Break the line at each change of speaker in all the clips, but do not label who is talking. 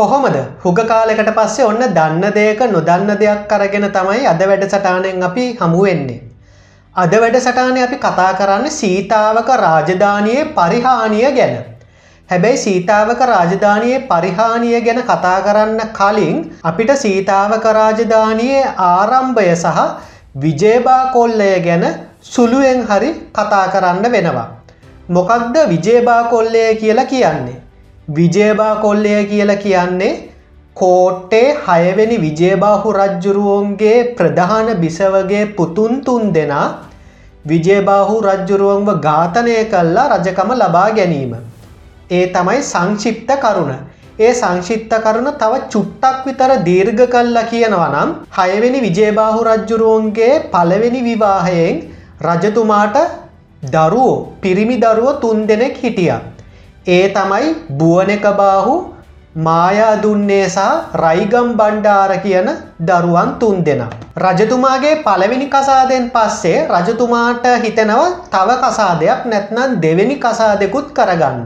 කොහොමද හුග කාලෙකට පස්සේ ඔන්න දන්න දෙයක නොදන්න දෙයක් අරගෙන තමයි අද වැඩසටානෙන් අපි හමුවෙන්නේ. අද වැඩසටානය අපි කතා කරන්න සීතාවක රාජධානයේ පරිහානිය ගැන. හැබැයි සීතාවක රාජධානයේ පරිහානිය ගැන කතා කරන්න කලින් අපිට සීතාවක රාජධානයේ ආරම්භය සහ විජේබා කොල්ලය ගැන සුළුවෙන් හරි කතා කරන්න වෙනවා. මොකක්ද විජේබා කොල්ලය කියලා කියන්නේ. විජයබා කොල්ලය කියලා කියන්නේ කෝට්ටේ හයවෙනි විජයබාහු රජ්ජුරුවන්ගේ ප්‍රධාන බිසවගේ පුතුන් තුන් දෙනා විජයබාහු රජ්ජුරුවන්ව ඝාතනය කල්ලා රජකම ලබා ගැනීම. ඒ තමයි සංක්ෂිප්ත කරුණ. ඒ සංශිත්ත කරුණ තව චුට්ටක් විතර දීර්ඝ කල්ලා කියනවා නම් හයවෙනි විජයබාහු රජ්ජුරුවන්ගේ පළවෙනි විවාහයෙන් රජතුමාට දරුවෝ පිරිමි දරුව තුන් දෙනෙක් හිටියා. ඒ තමයි බුවනකබාහු මායා දුන්නේසා රයිගම් බණ්ඩාර කියන දරුවන් තුන් දෙනා. රජතුමාගේ පළවෙනි කසාදෙන් පස්සේ රජතුමාට හිතෙනව තව කසාදයක් නැත්නම් දෙවෙනි කසාදෙකුත් කරගන්න.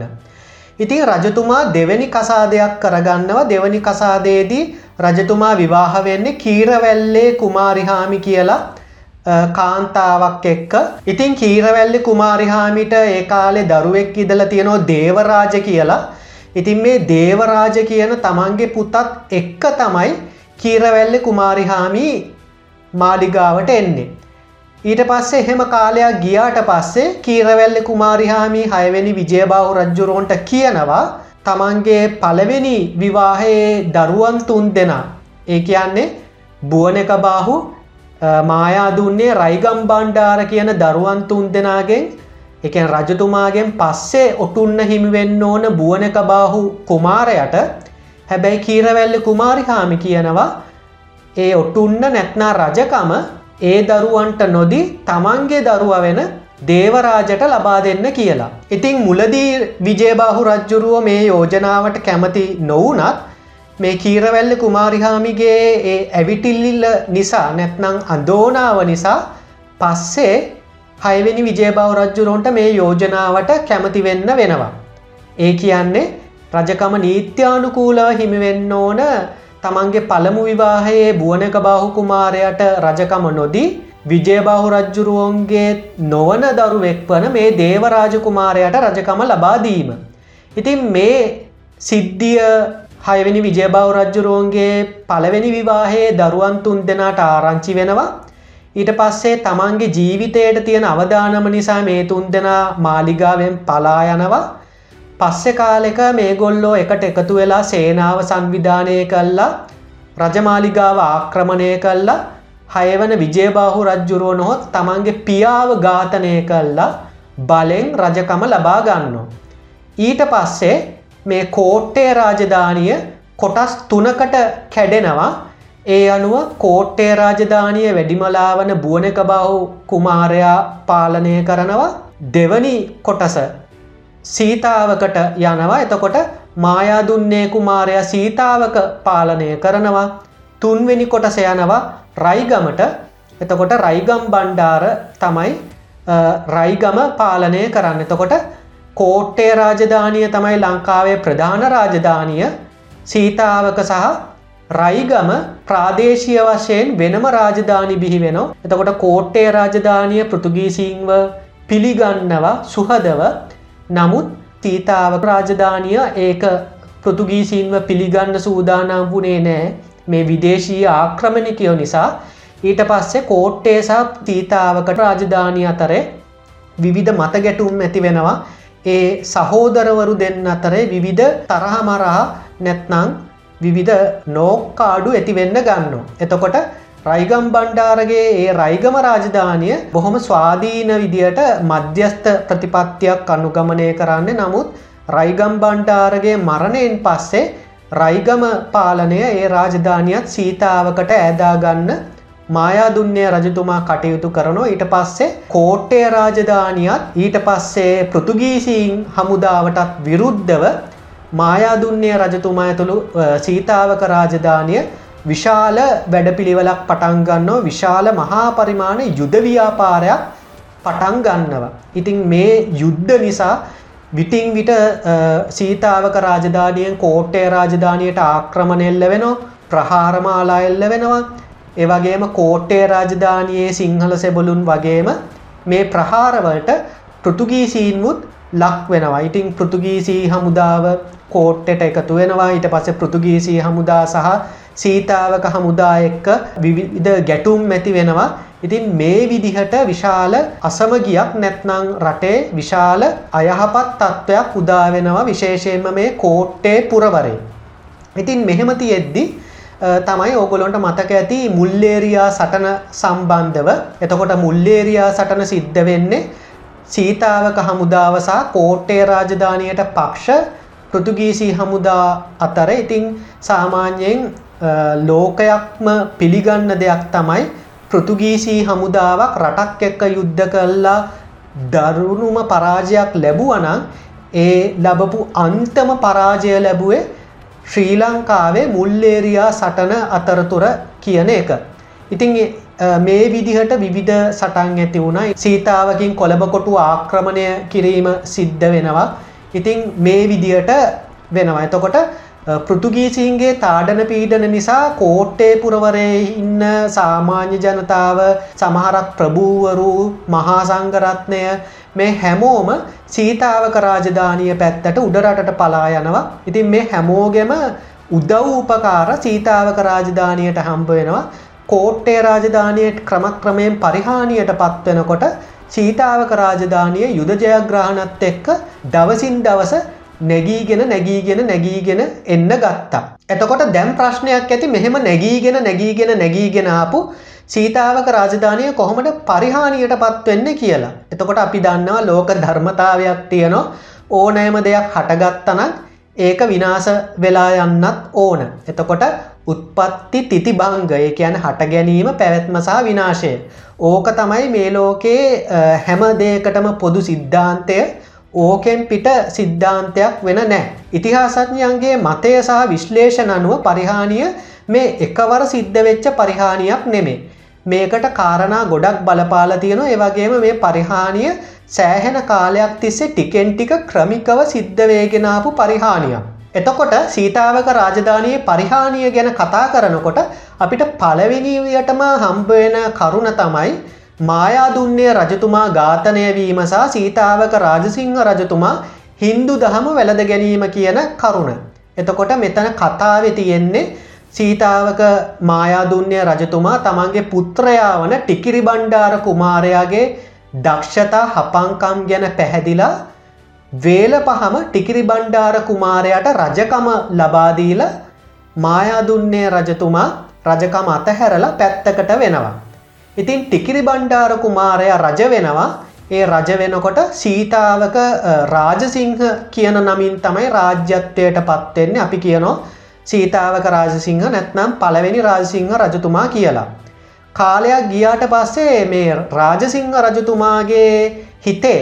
ඉතින් රජතුමා දෙවැනි කසාදයක් කරගන්නව දෙවැනි කසාදයේදී රජතුමා විවාහ වෙන්නේ කීරවැල්ලේ කුමාරිහාමි කියලා කාන්තාවක් එක්ක. ඉතින් කීරවැල්ලි කුමාරිහාමිට ඒ කාලේ දරුවෙක් ඉදල තියෙනවා දේවරාජ කියලා. ඉතින් මේ දේවරාජ කියන තමන්ගේ පුතත් එක්ක තමයි කීරවැල්ලි කුමාරිහාමි මාලිගාවට එන්නේ. ඊට පස්සේ එහෙම කාලයක් ගියාට පස්සේ කීරවැල්ලි කුමාරිහාමි හයවෙනි විජයබාහු රජ්ජුරෝන්ට කියනවා තමන්ගේ පළවෙනි විවාහයේ දරුවන් තුන් දෙනා. ඒ කියන්නේ බුවනක බාහු මායා දුන්නේ රයිගම් බණ්ඩාර කියන දරුවන් තුන් දෙනාගෙන් එක රජතුමාගෙන් පස්සේ ඔටුන්න හිමිවෙන්න ඕන බුවනක බාහු කුමාරයට හැබැයි කීරවැල්ල කුමාරිහාමි කියනවා ඒ ඔටුන්න නැත්නා රජකම ඒ දරුවන්ට නොදී තමන්ගේ දරුව වෙන දේවරාජට ලබා දෙන්න කියලා. ඉතිං මුලදී විජයබාහු රජ්ජුරුව මේ යෝජනාවට කැමති නොවනත් මේ කීරවැල්ල කුමාරිහාමිගේ ඒ ඇවිටිල්ලිල්ල නිසා නැත්නං අදෝනාව නිසා පස්සේ හයවෙනි විජයබව රජ්ජුරෝන්ට මේ යෝජනාවට කැමති වෙන්න වෙනවා. ඒ කියන්නේ රජකම නීත්‍යානුකූලව හිමිවෙන්න ඕන තමන්ගේ පළමු විවාහයේ බුවනක බාහු කුමාරයට රජකම නොදී විජයබාහු රජ්ජුරුවන්ගේ නොවන දරුවෙක් වන මේ දේවරාජකුමාරයට රජකම ලබාදීම. ඉතින් මේ සිද්ධිය හයවෙනි විජයබව රජ්ජුරුවන්ගේ පළවෙනි විවාහයේ දරුවන් තුන් දෙනාට ආරංචි වෙනවා. ඊට පස්සේ තමන්ගේ ජීවිතයට තියෙන අවධානම නිසා මේ තුන් දෙනා මාලිගාවෙන් පලා යනවා. පස්සෙ කාලෙක මේ ගොල්ලෝ එකට එකතු වෙලා සේනාව සංවිධානය කල්ලා රජමාලිගාව ආක්‍රමණය කල්ලා හයවන විජයබාහු රජ්ජුරුව නොහොත් තමන්ගේ පියාව ඝාතනය කල්ලා බලෙන් රජකම ලබා ගන්න. ඊට පස්සේ මේ කෝට්ටේ රාජධානිය කොටස් තුනකට කැඩෙනවා. ඒ අනුව කෝට්ටේ රාජධානිය වැඩිමලාවන බුවනක බහු කුමාරයා පාලනය කරනවා. දෙවනි කොටස සීතාවකට යනවා. එතකොට මායා දුන්නේ කුමාරයා සීතාවක පාලනය කරනවා. තුන්වෙනි කොටස යනවා රයිගමට. එතකොට රයිගම් බණ්ඩාර තමයි රයිගම පාලනය කරන්න. එතකොට කෝට්ටේ රාජධානිය තමයි ලංකාවේ ප්‍රධාන රාජධානිය. සීතාවක සහ රයිගම ප්‍රාදේශය වශයෙන් වෙනම රාජධානි බිහි වෙන එතකොට කෝට්ටේ රාජධානිය පෘතුගීසිංව පිළිගන්නවා සුහදව. නමුත් තීතාවක රාජධානිය ඒක පෘතුගීසින්ව පිළිගන්න සූදානම් වුණේ නෑ මේ විදේශී ආක්‍රමණිකයෝ නිසා. ඊට පස්සේ කෝට්ටේසා තීතාවකට රාජධානය අතරේ විවිධ මත ගැටුම් ඇති වෙනවා. ඒ සහෝදරවරු දෙන්න අතරේ විවිධ තරහමරහා නැත්නං විවිධ නෝක්කාඩු ඇතිවෙන්න ගන්න. එතකොට රයිගම් බණ්ඩාරගේ ඒ රයිගම රාජධානය බොහොම ස්වාධීන විදියට මධ්‍යස්ථ ප්‍රතිපත්තියක් අනුගමනය කරන්න නමුත් රයිගම් බණ්ඩාරගේ මරණයෙන් පස්සේ රයිගම පාලනය ඒ රාජධානයත් සීතාවකට ඇදාගන්න මායාදුන්නේ රජතුමා කටයුතු කරනවා. ඊට පස්සේ කෝට්ටේ රාජධානියත් ඊට පස්සේ පෘතුගීසීන් හමුදාවටත් විරුද්ධව මායාදුන්නේ රජතුමා ඇතුළු සීතාවක රාජධානය විශාල වැඩපිළිවෙලක් පටන්ගන්නෝ විශාල මහා පරිමාණ යුදව්‍යාපාරයක් පටන් ගන්නවා. ඉතින් මේ යුද්ධ නිසා විටිං විට සීතාවක රාජධානියෙන් කෝට්ටේ රාජධානයට ආක්‍රමණෙල්ල වෙනවා. ප්‍රහාරමාලා එල්ල වෙනවා. ඒවගේම කෝට්ටේ රාජධානයේ සිංහල සෙබලුන් වගේම මේ ප්‍රහාරවලට පෘතුගීසීන්මුත් ලක් වෙනවා. ඉතිං පෘතුගීසී හමුදාව කෝට්ටට එකතු වෙනවා. ඊට පස්සේ පෘතුගීසී හමුදා සහ සීතාවක හමුදා එක්ක විවිධ ගැටුම් ඇති වෙනවා. ඉතින් මේ විදිහට විශාල අසමගියක් නැත්නං රටේ විශාල අයහපත් තත්ත්වයක් උදා වෙනවා. විශේෂයෙන්ම මේ කෝට්ටේ පුරවරේ. ඉතින් මෙහෙම තියෙද්දි තමයි ඕගොලොන්ට මතක ඇති මුල්ලේරයා සටන සම්බන්ධව. එතකොට මුල්ලේරයා සටන සිද්ධ වෙන්නේ සීතාවක හමුදාවසා කෝට්ටේ රාජධානයට පක්ෂ පෘතුගීසි හමුදා අතර. ඉතිං සාමාන්‍යයෙන් ලෝකයක්ම පිළිගන්න දෙයක් තමයි පෘතුගීසී හමුදාවක් රටක් එක්ක යුද්ධ කල්ලා දරුණුම පරාජයක් ලැබුවනං ඒ ලබපු අන්තම පරාජය ලැබුවේ ශ්‍රී ලංකාවේ මුල්ලේරයා සටන අතරතුර කියන එක. ඉතින් මේ විදිහට විවිධ සටන් ඇති වුණ සීතාවකින් කොළබකොටු ආක්‍රමණය කිරීම සිද්ධ වෙනවා. ඉතින් මේ විදිහට වෙනවා. එතකොට පෘතුගීසින්ගේ තාඩන පීඩන නිසා කෝට්ටේ පුරවරේ ඉන්න සාමාන්‍ය ජනතාව සමහරක් ප්‍රභූවරු මහා සංගරත්නය මේ හැමෝම සීතාවක රාජධානය පැත්තට උඩරටට පලා යනවා. ඉතින් මේ හැමෝගෙම උදව් උපකාර සීතාවක රාජධානයට හම්බ වෙනවා. කෝට්ටේ රාජධානයට ක්‍රමක්‍රමයෙන් පරිහානියට පත්වෙනකොට සීතාවක රාජධානය යුද ජයග්‍රහණත් එක්ක දවසින් දවස නැගීගෙන නැගීගෙන නැගීගෙන එන්න ගත්තා. එතකොට දැම් ප්‍රශ්නයක් ඇති මෙහෙම නැගීගෙන නැගීගෙන නැගීගෙන ආපු සීතාවක රාජධානය කොහොමට පරිහානියට පත්වෙන්න කියලා. එතකොට අපි දන්නවා ලෝක ධර්මතාවයක් තියනවා ඕනෑම දෙයක් හටගත්තනක් ඒක විනාස වෙලා යන්නත් ඕන. එතකොට උත්පත්ති තිති බංගය කියන හට ගැනීම පැවැත්ම සහ විනාශය. ඕක තමයි මේ ලෝකයේ හැම දේකටම පොදු සිද්ධාන්තය ඕකෙන් පිට සිද්ධාන්තයක් වෙන නෑ. ඉතිහාසඥයන්ගේ මතය සහ විශ්ලේෂණ අනුව පරිහානිය මේ එකවර සිද්ධ වෙච්ච පරිහානියක් නෙමේ. මේකට කාරණා ගොඩක් බලපාල තියෙන ඒවගේම මේ පරිහානිය සෑහෙන කාලයක් තිස්සේ ටිකෙන් ටික ක්‍රමිකව සිද්ධ වේගෙනාපු පරිහානියක්. එතකොට සීතාවක රාජධානයේ පරිහානිය ගැන කතා කරනකොට අපිට පලවිනිවියටම හම්බවෙන කරුණ තමයි මායාදුන්නේ රජතුමා ඝාතනයවීම සහ සීතාවක රාජසිංහ රජතුමා හින්දු දහම වැළද ගැනීම කියන කරුණ. එතකොට මෙතන කතාවෙ තියෙන්නේ සීතාවක මායාදුන්‍ය රජතුමා තමන්ගේ පුත්‍රයා වන ටිකිරි බණ්ඩාර කුමාරයාගේ දක්ෂතා හපංකම් ගැන පැහැදිලා වේල පහම ටිකිරි බණ්ඩාර කුමාරයට රජකම ලබාදීල මායාදුන්නේ රජතුමා රජකම අතහැරලා පැත්තකට වෙනවා. ඉතින් ටිකිරි බණ්ඩාර කුමාරය රජ වෙනවා. ඒ රජ වෙනකොට සීතාවක රාජසිංහ කියන නමින් තමයි රාජ්‍යත්වයට පත්වෙන්නේ අපි කියනවා සීතාවක රාජසිංහ නැත්නම් පළවෙනි රාජසිංහ රජතුමා කියලා. කාලයක් ගියාට පස්සේ මේ රාජසිංහ රජතුමාගේ හිතේ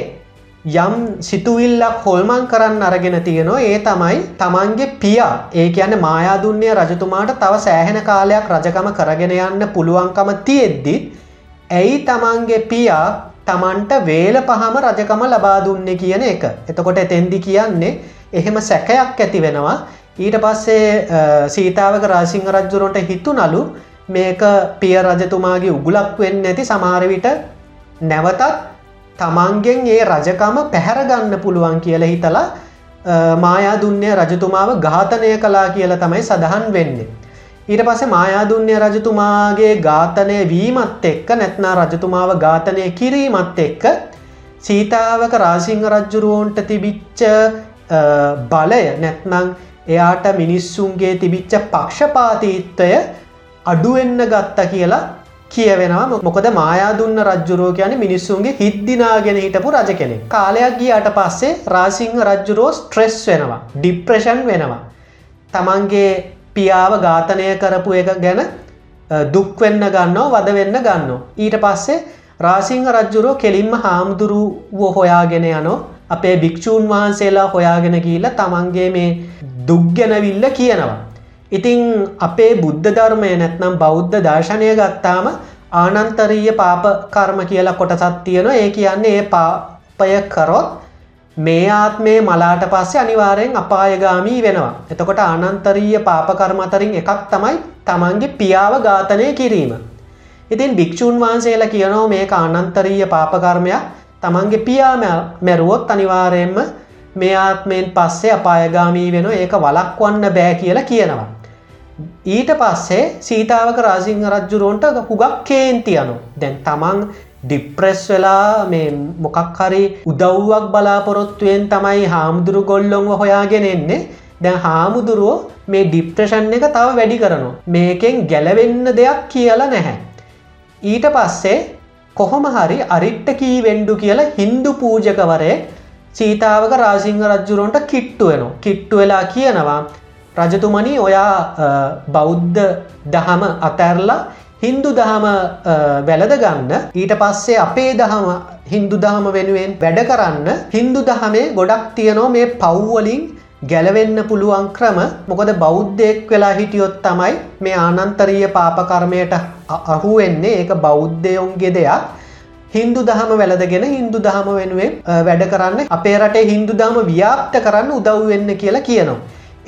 යම් සිතුවිල්ලක් හොල්මන් කරන්න අරගෙන තියෙනවා. ඒ තමයි තමන්ගේ පියා. ඒ කියන මායාදුන්නේ රජතුමාට තව සෑහෙන කාලයක් රජකම කරගෙන යන්න පුළුවන්කම තියෙද්දිත් ඇයි තමන්ගේ පියා තමන්ට වේල පහම රජකම ලබා දුන්නේ කියන එක. එතකොට එතෙන්දි කියන්නේ එහෙම සැකයක් ඇති වෙනවා. ඊට පස්සේ සීතාවක රාසිංහ රජ්ජුරන්ට හිතු නලු මේක පිය රජතුමාගේ උගුලක් වෙන්න ඇති සමාරවිට නැවතත් තමන්ගෙන් ඒ රජකම පැහැරගන්න පුළුවන් කියල හිතලා මායා දුන්නේ රජතුමාව ඝාතනය කලා කියල තමයි සඳහන් වෙන්නේ. ඊට පස්සේ මායාදුන්‍ය රජතුමාගේ ඝාතනය වීමත් එක්ක නැත්නා රජතුමාව ඝාතනය කිරීමත් එක්ක සීතාවක රාසිංහ රජ්ජුරුවන්ට තිබිච්ච බලය නැත්නං එයාට මිනිස්සුන්ගේ තිබිච්ච පක්ෂපාතීත්වය අඩුවෙන්න ගත්ත කියලා කියවෙනවා. මොකද මායාදුන්න රජ්ජුරෝ කියන මිනිස්සුන්ගේ හිද්දිනාගෙන හිටපු රජ කෙනෙ කාලයක් ගියට පස්සේ රාසිංහ රජ්ජුරෝ ස්ට්‍රෙස් වෙනවා ඩිප්‍රෂන් වෙනවා. තමන්ගේ පියාව ඝාතනය කරපු එක ගැන දුක්වෙන්න ගන්නවා වද වෙන්න ගන්න. ඊට පස්සේ රාසිංහ රජ්ජුරෝ කෙලින්ම හාමුදුරුව හොයාගෙන යනෝ අපේ භික්‍ෂූන් වහන්සේලා හොයාගෙන කියීල තමන්ගේ මේ දුක්ගැනවිල්ල කියනවා. ඉතිං අපේ බුද්ධ ධර්මය නැත්නම් බෞද්ධ දර්ශනය ගත්තාම ආනන්තරීය පාප කර්ම කියලා කොටසත් තියෙන ඒ කියන්නේ ඒ පාපය කරොත් මේ ආත්මේ මලාට පස්සේ අනිවාරයෙන් අපායගාමී වෙනවා. එතකොට අනන්තරීය පාපකර්ම අතරින් එකක් තමයි තමන්ගේ පියාව ඝාතනය කිරීම. ඉතින් භික්‍ෂූන් වහන්සේලා කියනෝ මේ අනන්තරීය පාපකර්මයක් තමන්ගේ පියා මැරුවොත් අනිවාරයෙන්ම මේ ආත්මයෙන් පස්සේ අපායගාමී වෙන ඒක වලක්වන්න බෑ කියලා කියනවා. ඊට පස්සේ සීතාවක රාසිංහ රජ්ජුරුවන්ට හුගක් කේන්ති යනු දැන් තමන් ඩිප්‍රෙස් වෙලා මේ මොකක් හරි උදව්වක් බලාපොරොත්තුවෙන් තමයි හාමුදුරු ගොල්ලොන්ව හොයාගෙන එන්නේ. දැන් හාමුදුරුවෝ මේ ඩිප්‍රෂන් එක තව වැඩි කරනවා. මේකෙන් ගැලවෙන්න දෙයක් කියලා නැහැ. ඊට පස්සේ කොහොම හරි අරිට්ට කී වෙන්ඩු කියලා හින්දු පූජකවරේ සීතාවක රාසිංහ රජ්ජුරුවන්ට කිට්ටු වෙනවා. කිට්ටු වෙලා කියනවා රජතුමනි ඔයා බෞද්ධ දහම අතැරලා හින්දු දහම වැලද ගන්න ඊට පස්සේ අපේ දහම හින්දු දහම වෙනුවෙන් වැඩ කරන්න හින්දු දහමේ ගොඩක් තියනෝ මේ පව්වලින් ගැලවෙන්න පුළුවන් ක්‍රම. මොකද බෞද්ධයෙක් වෙලා හිටියොත් තමයි මේ ආනන්තරීය පාපකර්මයට අහුවෙන්නේ ඒක බෞද්ධයොන්ගේ දෙයක්. හින්දු දහම වැලදගෙන හින්දු දහම වෙනුවෙන් වැඩ කරන්න අපේ රටේ හින්දු දහම ව්‍යාප්ත කරන්න උදව් වෙන්න කියලා කියනවා.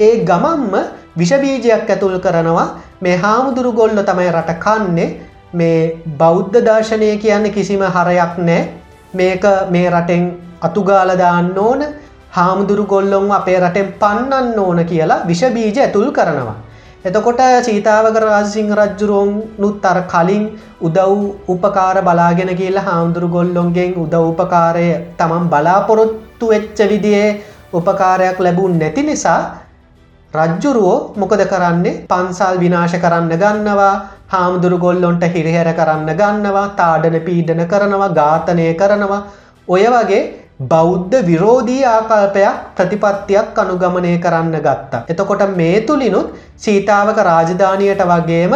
ඒ ගමම්ම විෂබීජයක් ඇතුල් කරනවා. මේ හාමුදුරු ගොල්ල තමයි රට කන්නේ. මේ බෞද්ධ දර්ශනය කියන්න කිසිම හරයක් නෑ. මේක මේ රටෙන් අතුගාලදාන්න ඕන. හාමුදුරු ගොල්ලොන් අපේ රටෙන් පන්නන්න ඕන කියලා විෂබීජ ඇතුල් කරනවා. එතකොට සීතාවක රාසිංහ රජ්ජුරුවන්නුත් අර කලින් උදව් උපකාර බලාගෙන කියලා හාමුදුරු ගොල්ලොන්ගෙන් උදව් උපකාරය තමන් බලාපොරොත්තු වෙච්ච විදිේ උපකාරයක් ලැබුන් නැති නිසා රජ්ජුරුවෝ මොකද කරන්නේ පන්සල් විනාශ කරන්න ගන්නවා හාමුදුරු ගොල්ලොන්ට හිරිහැර කරන්න ගන්නවා තාඩන පීඩන කරනවා ඝාතනය කරනවා ඔය වගේ බෞද්ධ විරෝධී ආකල්පයක් ප්‍රතිපත්තියක් අනුගමනය කරන්න ගත්තා. එතකොට මේ තුළිනුත් සීතාවක රාජධානයට වගේම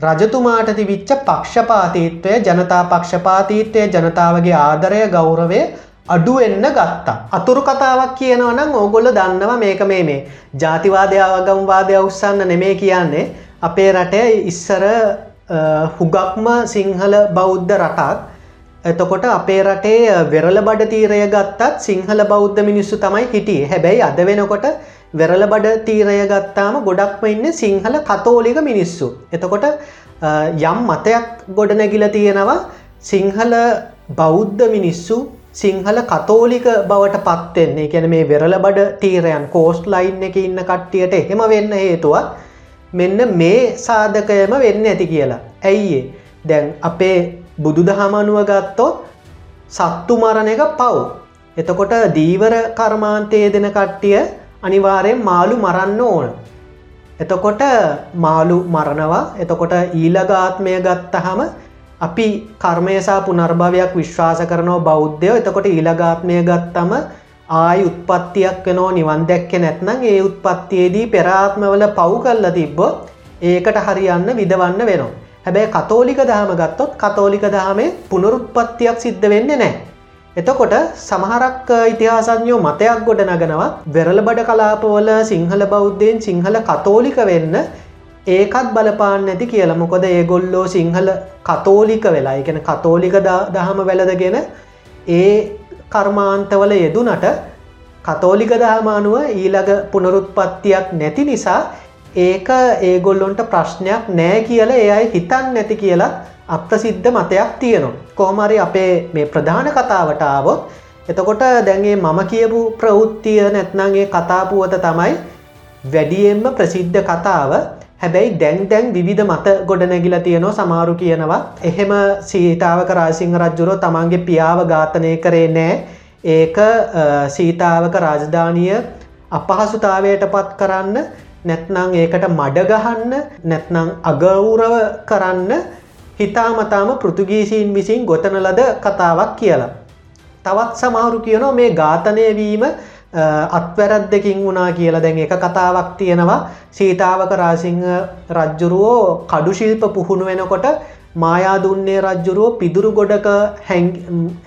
රජතුමාට තිවිච්ච පක්ෂපාතීත්වය ජනතා පක්ෂපාතීත්වය ජනතාවගේ ආදරය ගෞරවය අඩුවෙන්න ගත්තා. අතුරු කතාවක් කියනවනම් ඕගොල්ල දන්නවා මේක මේ මේ. ජාතිවාදය අවගම්වාදය උත්සන්න නෙමේ කියන්නේ. අපේ රටේ ඉස්සර හුගක්ම සිංහල බෞද්ධ රටක්. එතකොට අපේ රටේ වෙරල බඩ තීරය ගත්තත් සිංහල බෞද්ධ මිනිස්සු තමයි හිටිය. හැබැයි අද වෙනකොට වෙරල බඩ තීරය ගත්තාම ගොඩක්ම ඉන්න සිංහල කතෝලික මිනිස්සු. එතකොට යම් මතයක් ගොඩනැගිල තියෙනවා. සිංහල බෞද්ධ මිනිස්සු සිංහල කතෝලික බවට පත්වෙන්නේ ගැන මේ වෙරල බඩ තීරයන් කෝස්ට් ලයින් එක ඉන්න කට්ටියට එහෙම වෙන්න හේතුවත් මෙන්න මේ සාධකයම වෙන්න ඇති කියලා. ඇයිඒ දැන් අපේ බුදු දහමනුව ගත්තොත් සත්තු මරණ එක පව්. එතකොට දීවර කර්මාන්තය දෙන කට්ටිය අනිවාරයෙන් මාළු මරන්න ඕන. එතකොට මාළු මරණවා එතකොට ඊළගාත්මය ගත්තහම අපි කර්මයසා පුනර්භවයක් විශ්වාස කරනව බෞද්ධයෝ එතකොට ඊළගාත්මය ගත්තම ආයි උත්පත්තියක් වෙනෝ නිවන් දැක්ක නැත්නම් ඒ උත්පත්තියේදී පෙරාත්මවල පව් කල්ල තිබ්බොත් ඒකට හරියන්න විදවන්න වෙනවා. හැබැයි කතෝලික දහම ගත්තොත් කතෝලික දහමේ පුනරුත්පත්තියක් සිද්ධ වෙන්න නෑ. එතකොට සමහරක් ඉතිහාසඥෝ මතයක් ගොඩ නගනවා වෙරල බඩ කලාපවල සිංහල බෞද්ධයෙන් සිංහල කතෝලික වෙන්න ඒකත් බලපාන්න ඇති කියලා මොකොද ඒගොල්ලෝ සිංහල කතෝලික වෙලා එකන කතෝලික දහම වැලදගෙන ඒ කර්මාන්තවල යෙදුනට කතෝලික දහමානුව ඊළඟ පුනරුත්පත්තියක් නැති නිසා ඒක ඒගොල්ලොන්ට ප්‍රශ්නයක් නෑ කියල ඒ අයි හිතන් නැති කියලා අප්‍රසිද්ධ මතයක් තියෙනවා. කෝමරි අපේ මේ ප්‍රධාන කතාවටාවොත් එතකොට දැන්ගේ මම කියපු ප්‍රවෘත්තිය නැත්නගේ කතාපුවත තමයි වැඩියෙන්ම ප්‍රසිද්ධ කතාව හැබැයි දැන් දැන් විධ මත ගොඩ නැගිල තියනෝ සමාරු කියනවා එහෙම සීතාවක රාසිංහ රජ්ජුරෝ තමන්ගේ පියාව ඝාතනය කරේ නෑ ඒක සීතාවක රාජධානිය අපහසුතාවයට පත් කරන්න නැත්නං ඒකට මඩගහන්න නැත්නං අගෞරව කරන්න හිතාමතාම පෘතුගීසීන් විසින් ගොතන ලද කතාවක් කියලා. තවත් සමහරු කියනෝ මේ ඝාතනය වීම අත්වැරද්දකින් වුණා කියලා දැන් එක කතාවක් තියෙනවා. සීතාවක රාසිංහ රජ්ජුරුවෝ කඩු ශිල්ප පුහුණු වෙනකොට මායා දුන්නේ රජ්ජුරුවෝ පිදුරු ගොඩක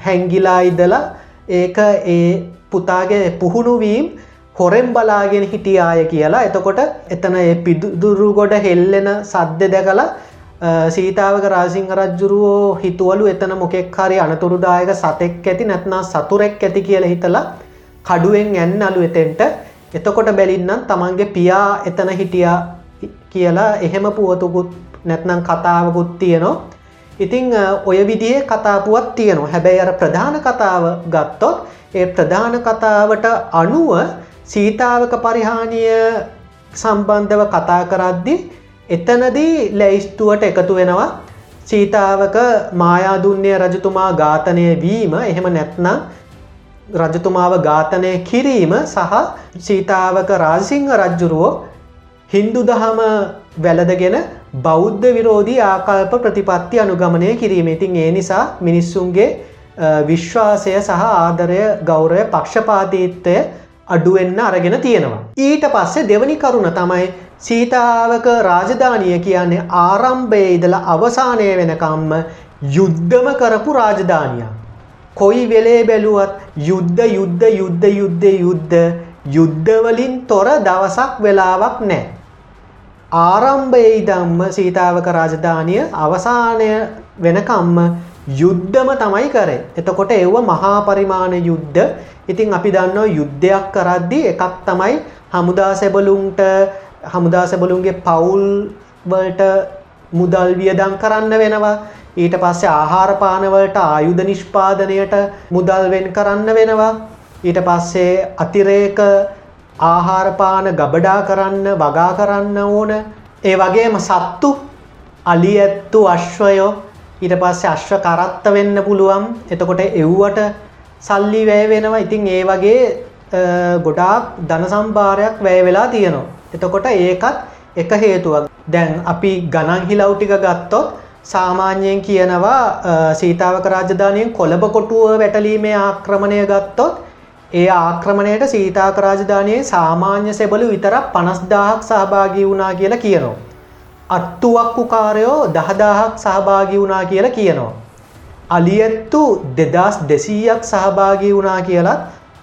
හැංගිලා ඉදලා ඒක ඒ පුතාගේ පුහුණුවීම් හොරෙන් බලාගෙන හිටියාය කියලා. එතකොට එතන ඒ පිදුරු ගොඩ හෙල්ලෙන සද්ද දැකලා සීතාවක රාසිංහ රජ්ජුරුවෝ හිතුවලු එතන මොකෙක් හරි අනතුරුදායක සතෙක් ඇති නැත්නා සතුරෙක් ඇති කියල හිතලා කඩුවෙන් ඇන්නලු එතෙන්ට එතකොට බැලින්නම් තමන්ගේ පියා එතන හිටියා කියලා එහෙම පුවතුකුත් නැත්නම් කතාවකුත් තියනවා. ඉතිං ඔය විදිහේ කතාපුවත් තියෙනවා. හැබැයි අර ප්‍රධාන කතාව ගත්තොත් ඒ ප්‍රධාන කතාවට අනුව සීතාවක පරිහානිය සම්බන්ධව කතා කරද්දි එතනදී ලැයිස්තුවට එකතු වෙනවා. සීතාවක මායාදුන්නේ රජතුමා ඝාතනය වීම. එහෙම නැත්නම් රජතුමාව ඝාතනය කිරීම සහ සීතාවක රාසිංහ රජ්ජුරුවෝ හින්දු දහම වැලදගෙන බෞද්ධ විරෝධී ආකල්ප ප්‍රතිපත්ති අනුගමනය කිරීම ඉතින් ඒ නිසා මිනිස්සුන්ගේ විශ්වාසය සහ ආදරය ගෞරය පක්ෂපාතීත්වය අඩුවෙන්න අරගෙන තියෙනවා. ඊට පස්සේ දෙවනි කරුණ තමයි සීතාවක රාජධානිය කියන්නේ ආරම්භය ඉදල අවසානය වෙනකම්ම යුද්ධම කරපු රාජධානියක්. කොයි වෙලේ බැලුවත් යුද්ධ යුද්ධ යුද්ධ යුද්ධ යුද්ධ යුද්ධවලින් තොර දවසක් වෙලාවක් නෑ. ආරම්භයේ ඉදම්ම සීතාවක රාජධානිය අවසානය වෙනකම්ම යුද්ධම තමයි කරේ. එතකොට එව්ව මහා පරිමාණ යුද්ධ ඉතින් අපි දන්නවා යුද්ධයක් කරද්දි එකක් තමයි හමුදා සැබලුන්ට හමුදා සැබලුන්ගේ පවුල් වලට මුදල් වියදම් කරන්න වෙනවා ඊට පස්සේ ආහාරපානවලට ආයුධ නිෂ්පාදනයට මුදල් වෙන් කරන්න වෙනවා. ඊට පස්සේ අතිරේක ආහාරපාන ගබඩා කරන්න වගා කරන්න ඕන. ඒ වගේම සත්තු අලි ඇත්තු අශ්වයෝ ඊට පස්සේ අශ්ව කරත්ත වෙන්න පුළුවන්. එතකොට එව්වට සල්ලි වැය වෙනවා. ඉතින් ඒ වගේ ගොඩාක් ධන සම්භාරයක් වැය වෙලා තියෙනවා. එතකොට ඒකත් එක හේතුවක්. දැන් අපි ගණන් හිලව් ටික ගත්තොත් සාමාන්‍යයෙන් කියනවා සීතාවක රාජධානයෙන් කොළඹ කොටුව වැටලීමේ ආක්‍රමණය ගත්තොත් ඒ ආක්‍රමණයට සීතාක රාජධානයේ සාමාන්‍ය සෙබලු විතරක් පනස්දාහක් සහභාගී වුණා කියලා කියනවා. අත්තුවක්කු කාරයෝ දහදාහක් සහභාගී වුණා කියලා කියනවා. අලියැත්තු දෙදස් දෙසීයක් සහභාගී වුණා කියලත්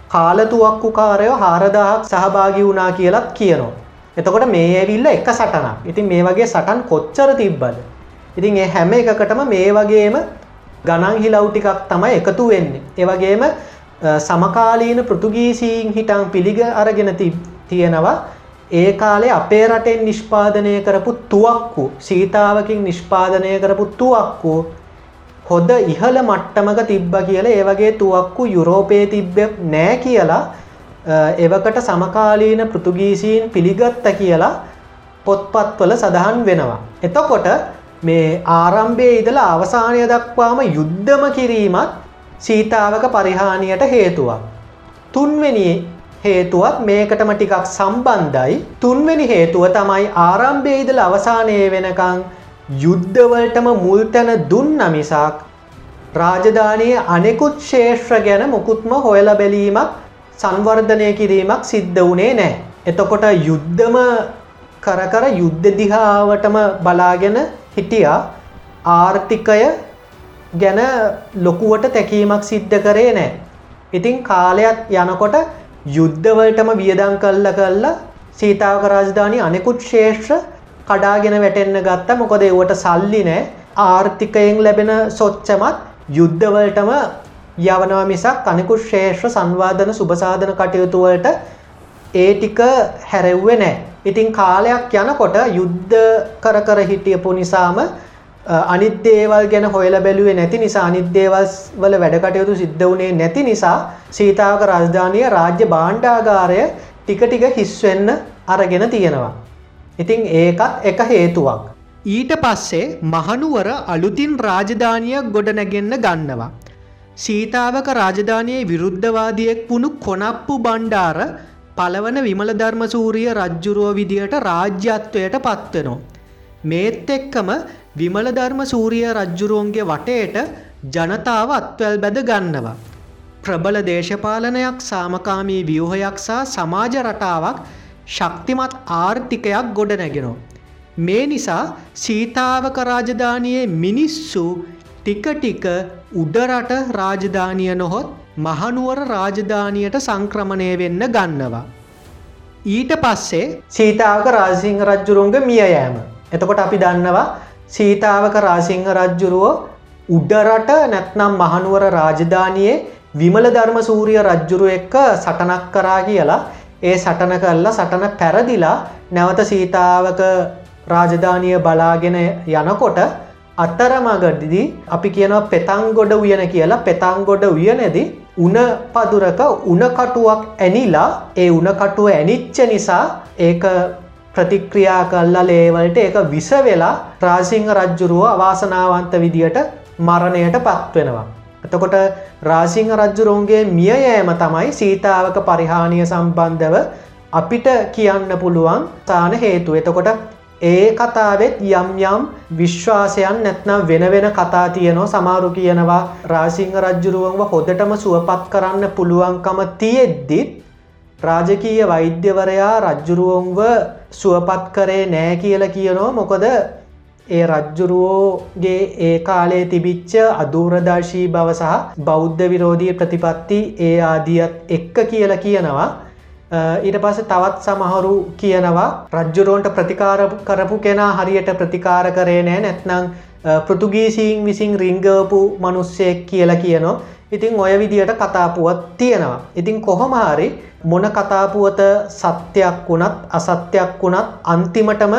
කාලතුවක්කු කාරයෝ හාරදාහක් සහභාගී වුණා කියලත් කියනවා. එතකොට මේ ඇවිල්ල එක සටනක් ඉතින් මේ වගේ සටන් කොච්චර තිබ්බද. ඉතින් ඒ හැම එකකටම මේ වගේම ගණන් හිලව් ටිකක් තමයි එකතු වෙන්නේ. ඒවගේම සමකාලීන පෘතුගීසීන් හිටන් පිළිග අරගෙන තියෙනවා ඒ කාලේ අපේ රටෙන් නිෂ්පාදනය කරපු තුවක්කු සීතාවකින් නිෂ්පාදනය කරපු තුවක්කු හොද ඉහළ මට්ටමක තිබ්බ කියලා ඒ වගේ තුවක්කු යුරෝපයේ තිබ්බ නෑ කියලා එවකට සමකාලීන පෘතුගීසීන් පිළිගත්ත කියලා පොත්පත්වල සඳහන් වෙනවා. එතකොට මේ ආරම්භය ඉදලා අවසානය දක්වාම යුද්ධම කිරීමත් සීතාවක පරිහානියට හේතුවක්. තුන්වෙනි හේතුවත් මේකටම ටිකක් සම්බන්ධයි තුන්වෙනි හේතුව තමයි ආරම්භයේදල අවසානයේ වෙනකං යුද්ධවලටම මුල්තැන දුන්න මිසක් රාජධානයේ අනෙකුත් ශේෂ්‍ර ගැන මොකුත්ම හොයල බැලීමක් සංවර්ධනය කිරීමක් සිද්ධ වනේ නෑ. එතකොට යුද්ධම කර කර යුද්ධ දිහාවටම බලාගෙන හිටියා. ආර්ථිකය ගැන ලොකුවට තැකීමක් සිද්ධ කරේ නෑ. ඉතින් කාලයක් යනකොට යුද්ධවලටම වියදං කල්ල කල්ලා සීතාවක රාජධානී අනෙකුත් ශේෂ්‍ර කඩාගෙන වැටෙන්න ගත්ත. මොකද ඒවට සල්ලි නෑ. ආර්ථිකයෙන් ලැබෙන සොච්චමත් යුද්ධවලටම යවනව මිසක් අනෙකුත් ශේෂ්‍ර සංවාධන සුභසාධන කටයුතුවලට ඒ ටික හැරෙව්වේ නෑ. ඉතින් කාලයක් යනකොට යුද්ධ කර කර හිටියපු නිසාම අනිත් දේවල් ගැන හොයල බැලුවේ නැති නිසා අනිත් දේවල් වල වැඩකටයුතු සිද්ධ වුණේ නැති නිසා සීතාවක රාජධානය රාජ්‍ය බාණ්ඩාගාරය ටික ටික හිස්වෙන්න අරගෙන තියෙනවා. ඉතිං ඒකත් එක හේතුවක්. ඊට පස්සේ මහනුවර අලුතින් රාජධානියක් ගොඩනැගෙන්න ගන්නවා. සීතාවක රාජධානයේ විරුද්ධවාදියෙක් වුණු කොනප්පු බණ්ඩාර පලවන විමල ධර්මසූරිය රජ්ජුරුව විදියට රාජ්‍යත්වයට පත්වෙනවා. මේත් එක්කම විමල ධර්ම සූරිය රජ්ජුරුවන්ගේ වටේට ජනතාව අත්වැල් බැද ගන්නවා. ප්‍රබල දේශපාලනයක් සාමකාමී ව්‍යූහයක් සහ සමාජ රටාවක් ශක්තිමත් ආර්ථිකයක් ගොඩනැගෙනවා. මේ නිසා සීතාවක රාජධානයේ මිනිස්සු ටික ටික උඩරට රාජධානිය නොහොත් මහනුවර රාජධානියට සංක්‍රමණය වෙන්න ගන්නවා. ඊට පස්සේ සීතාවක රාසිංහ රජ්ජුරුන්ග මිය යෑම. එතකොට අපි දන්නවා සීතාවක රාසිංහ රජ්ජුරුවෝ උඩරට නැත්නම් මහනුවර රාජධානයේ විමල ධර්ම සූරිය රජ්ජුරු එක්ක සටනක් කරා කියලා ඒ සටන කල්ලා සටන පැරදිලා නැවත සීතාවක රාජධානිය බලාගෙන යනකොට අත්තරමගඩිදි අපි කියනවා පෙතංගොඩ උයන කියලා පෙතංගොඩ උයනෙදි උන පදුරක උනකටුවක් ඇනිලා ඒ උනකටුව ඇනිච්ච නිසා ඒක ප්‍රතික්‍රියා කල්ලා ලේවලට ඒක විස වෙලා රාසිංහ රජ්ජුරුව අවාසනාවන්ත විදියට මරණයට පත්වෙනවා. එතකොට රාසිංහ රජ්ජුරුවන්ගේ මිය යෑම තමයි සීතාවක පරිහානිය සම්බන්ධව අපිට කියන්න පුළුවන් තාන හේතු එතකොට ඒ කතාවෙත් යම් යම් විශ්වාසයන් නැත්නම් වෙන වෙන කතා තියනවා. සමාරු කියනවා රාසිංහ රජ්ජුරුවන්ව හොදටම සුවපත් කරන්න පුළුවන්කම තියෙද්දිත් රාජකීය වෛද්‍යවරයා රජ්ජුරුවන්ව සුවපත් කරේ නෑ කියල කියනවා. මොකද ඒ රජ්ජුරුවෝගේ ඒ කාලේ තිබිච්ච අදූරදර්ශී බව සහ බෞද්ධ විරෝධී ප්‍රතිපත්ති ඒ ආදියත් එක්ක කියල කියනවා. ඊට පස තවත් සමහරු කියනවා රජ්ජුරුවන්ට ප්‍රතිකාර කරපු කෙනා හරියට ප්‍රතිකාර කරේ නෑ නැත්නං පෘතුගීසීන් විසින් රිංගපු මනුස්සයෙක් කියලා කියනවා. ඉතින් ඔය විදියට කතාපුවත් තියෙනවා. ඉතින් කොහොමහරි මොන කතාපුවත සත්‍යයක් වුණත් අසත්‍යයක් වුණත් අන්තිමටම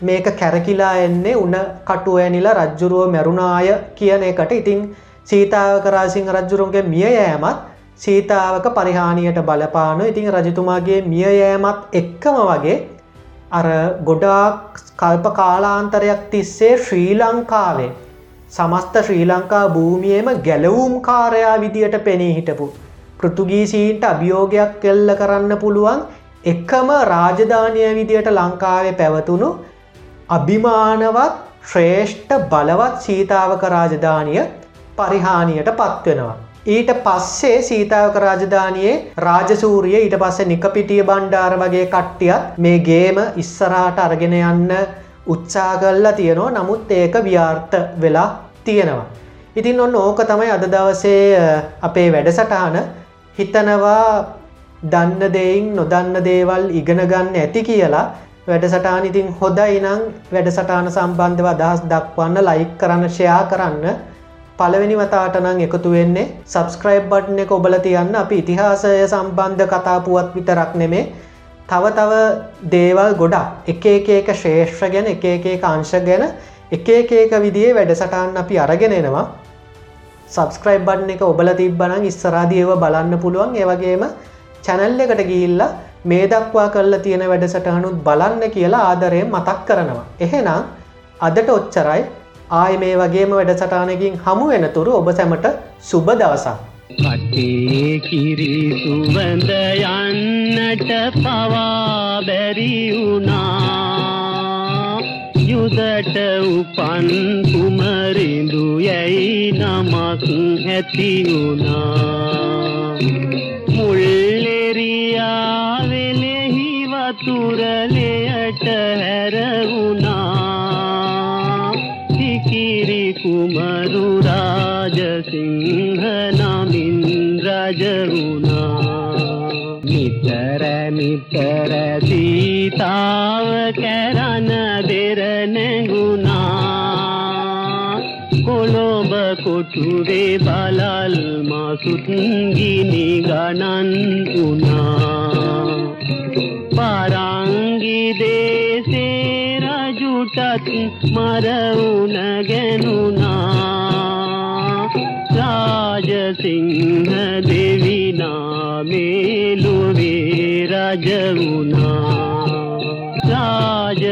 මේක කැරකිලා එන්නේ උන කටුව ඇනිලා රජ්ජුරුව මැරුණාය කියන එකට. ඉතින් සීතාවකරාසිංහ රජ්ජුරුන්ගේ මිය යෑමත් සීතාවක පරිහානියට බලපාන ඉතින් රජතුමාගේ මිය යෑමත් එක්කම වගේ අර ගොඩාක් කල්ප කාලාන්තරයක් තිස්සේ ශ්‍රී ලංකාවේ සමස්ත ශ්‍රී ලංකා භූමියම ගැලවුම් කාරයා විදියට පෙනී හිටපු පෘතුගීසීන්ට අභියෝගයක් කෙල්ල කරන්න පුළුවන් එකම රාජධානය විදියට ලංකාවේ පැවතුණු අභිමානවත් ශ්‍රේෂ්ඨ බලවත් සීතාවක රාජධානිය පරිහානියට පත්වෙනවා. ඊට පස්සේ සීතාවක රාජධානයේ රාජසූරිය ඊට පස්සේ නිකපිටිය බණ්ඩාර වගේ කට්ටියත් මේ ගේම ඉස්සරහට අරගෙන යන්න උත්සා කල්ලා තියෙනවා. නමුත් ඒක ව්‍යාර්ථ වෙලා තියෙනවා. ඉතින් ඔන්න ඕක තමයි අද දවසේ අපේ වැඩසටහන. හිතනවා දන්න දෙයින් නොදන්න දේවල් ඉගෙන ගන්න ඇති කියලා. වැඩසටාන ඉතින් හොදයි නං වැඩසටාන සම්බන්ධව අදහස් දක්වන්න ලයික් කරන්න ෂයා කරන්න. පළවෙනි වතාට නං එකතු වෙන්නේ සබස්ක්‍රයිබ් බට්න එක ඔබල තියන්න. අපි ඉතිහාසය සම්බන්ධ කතාපුුවත් විතරක් නෙමේ. තව තව දේවල් ගොඩක්. එක එකක ශේෂ්‍ර ගැන එක එක අංශ ගැන එක එකක විදිේ වැඩසටාන් අපි අරගෙනෙනවා සබස්ක්‍රයිබ් බට්න එක ඔබල තිබ්බනං ඉස්සරාදියව බලන්න පුළුවන්. ඒවගේම චැනල් එකට ගිල්ලා මේ දක්වා කල්ල තියෙන වැඩසටහනුත් බලන්න කියලා ආදරයෙන් මතක් කරනවා. එහෙනම් අදට ඔච්චරයි. ආය මේ වගේම වැඩසටානකින් හමු වෙනතුරු ඔබ සැමට සුබ දවසක්.
කටේ කිරි සුවඳ යන්නට පවා බැරි වුණා යුදට උපන් කුමරිඳු යැයි නමක් ඇති වුණා මුල්ලෙරියා රාජසිංහ නමින් රජවුණා නිතර නිතර සීතාව කැරන දෙරනැගුණා කොළොඹ කොටුවේ බලල් මසුත් ගිනි ගණන් වුණා පරංගි දේසේ රජුටත් මරවුන ගැනුණා सिंह देवीना मेलो वेरा जगुना राज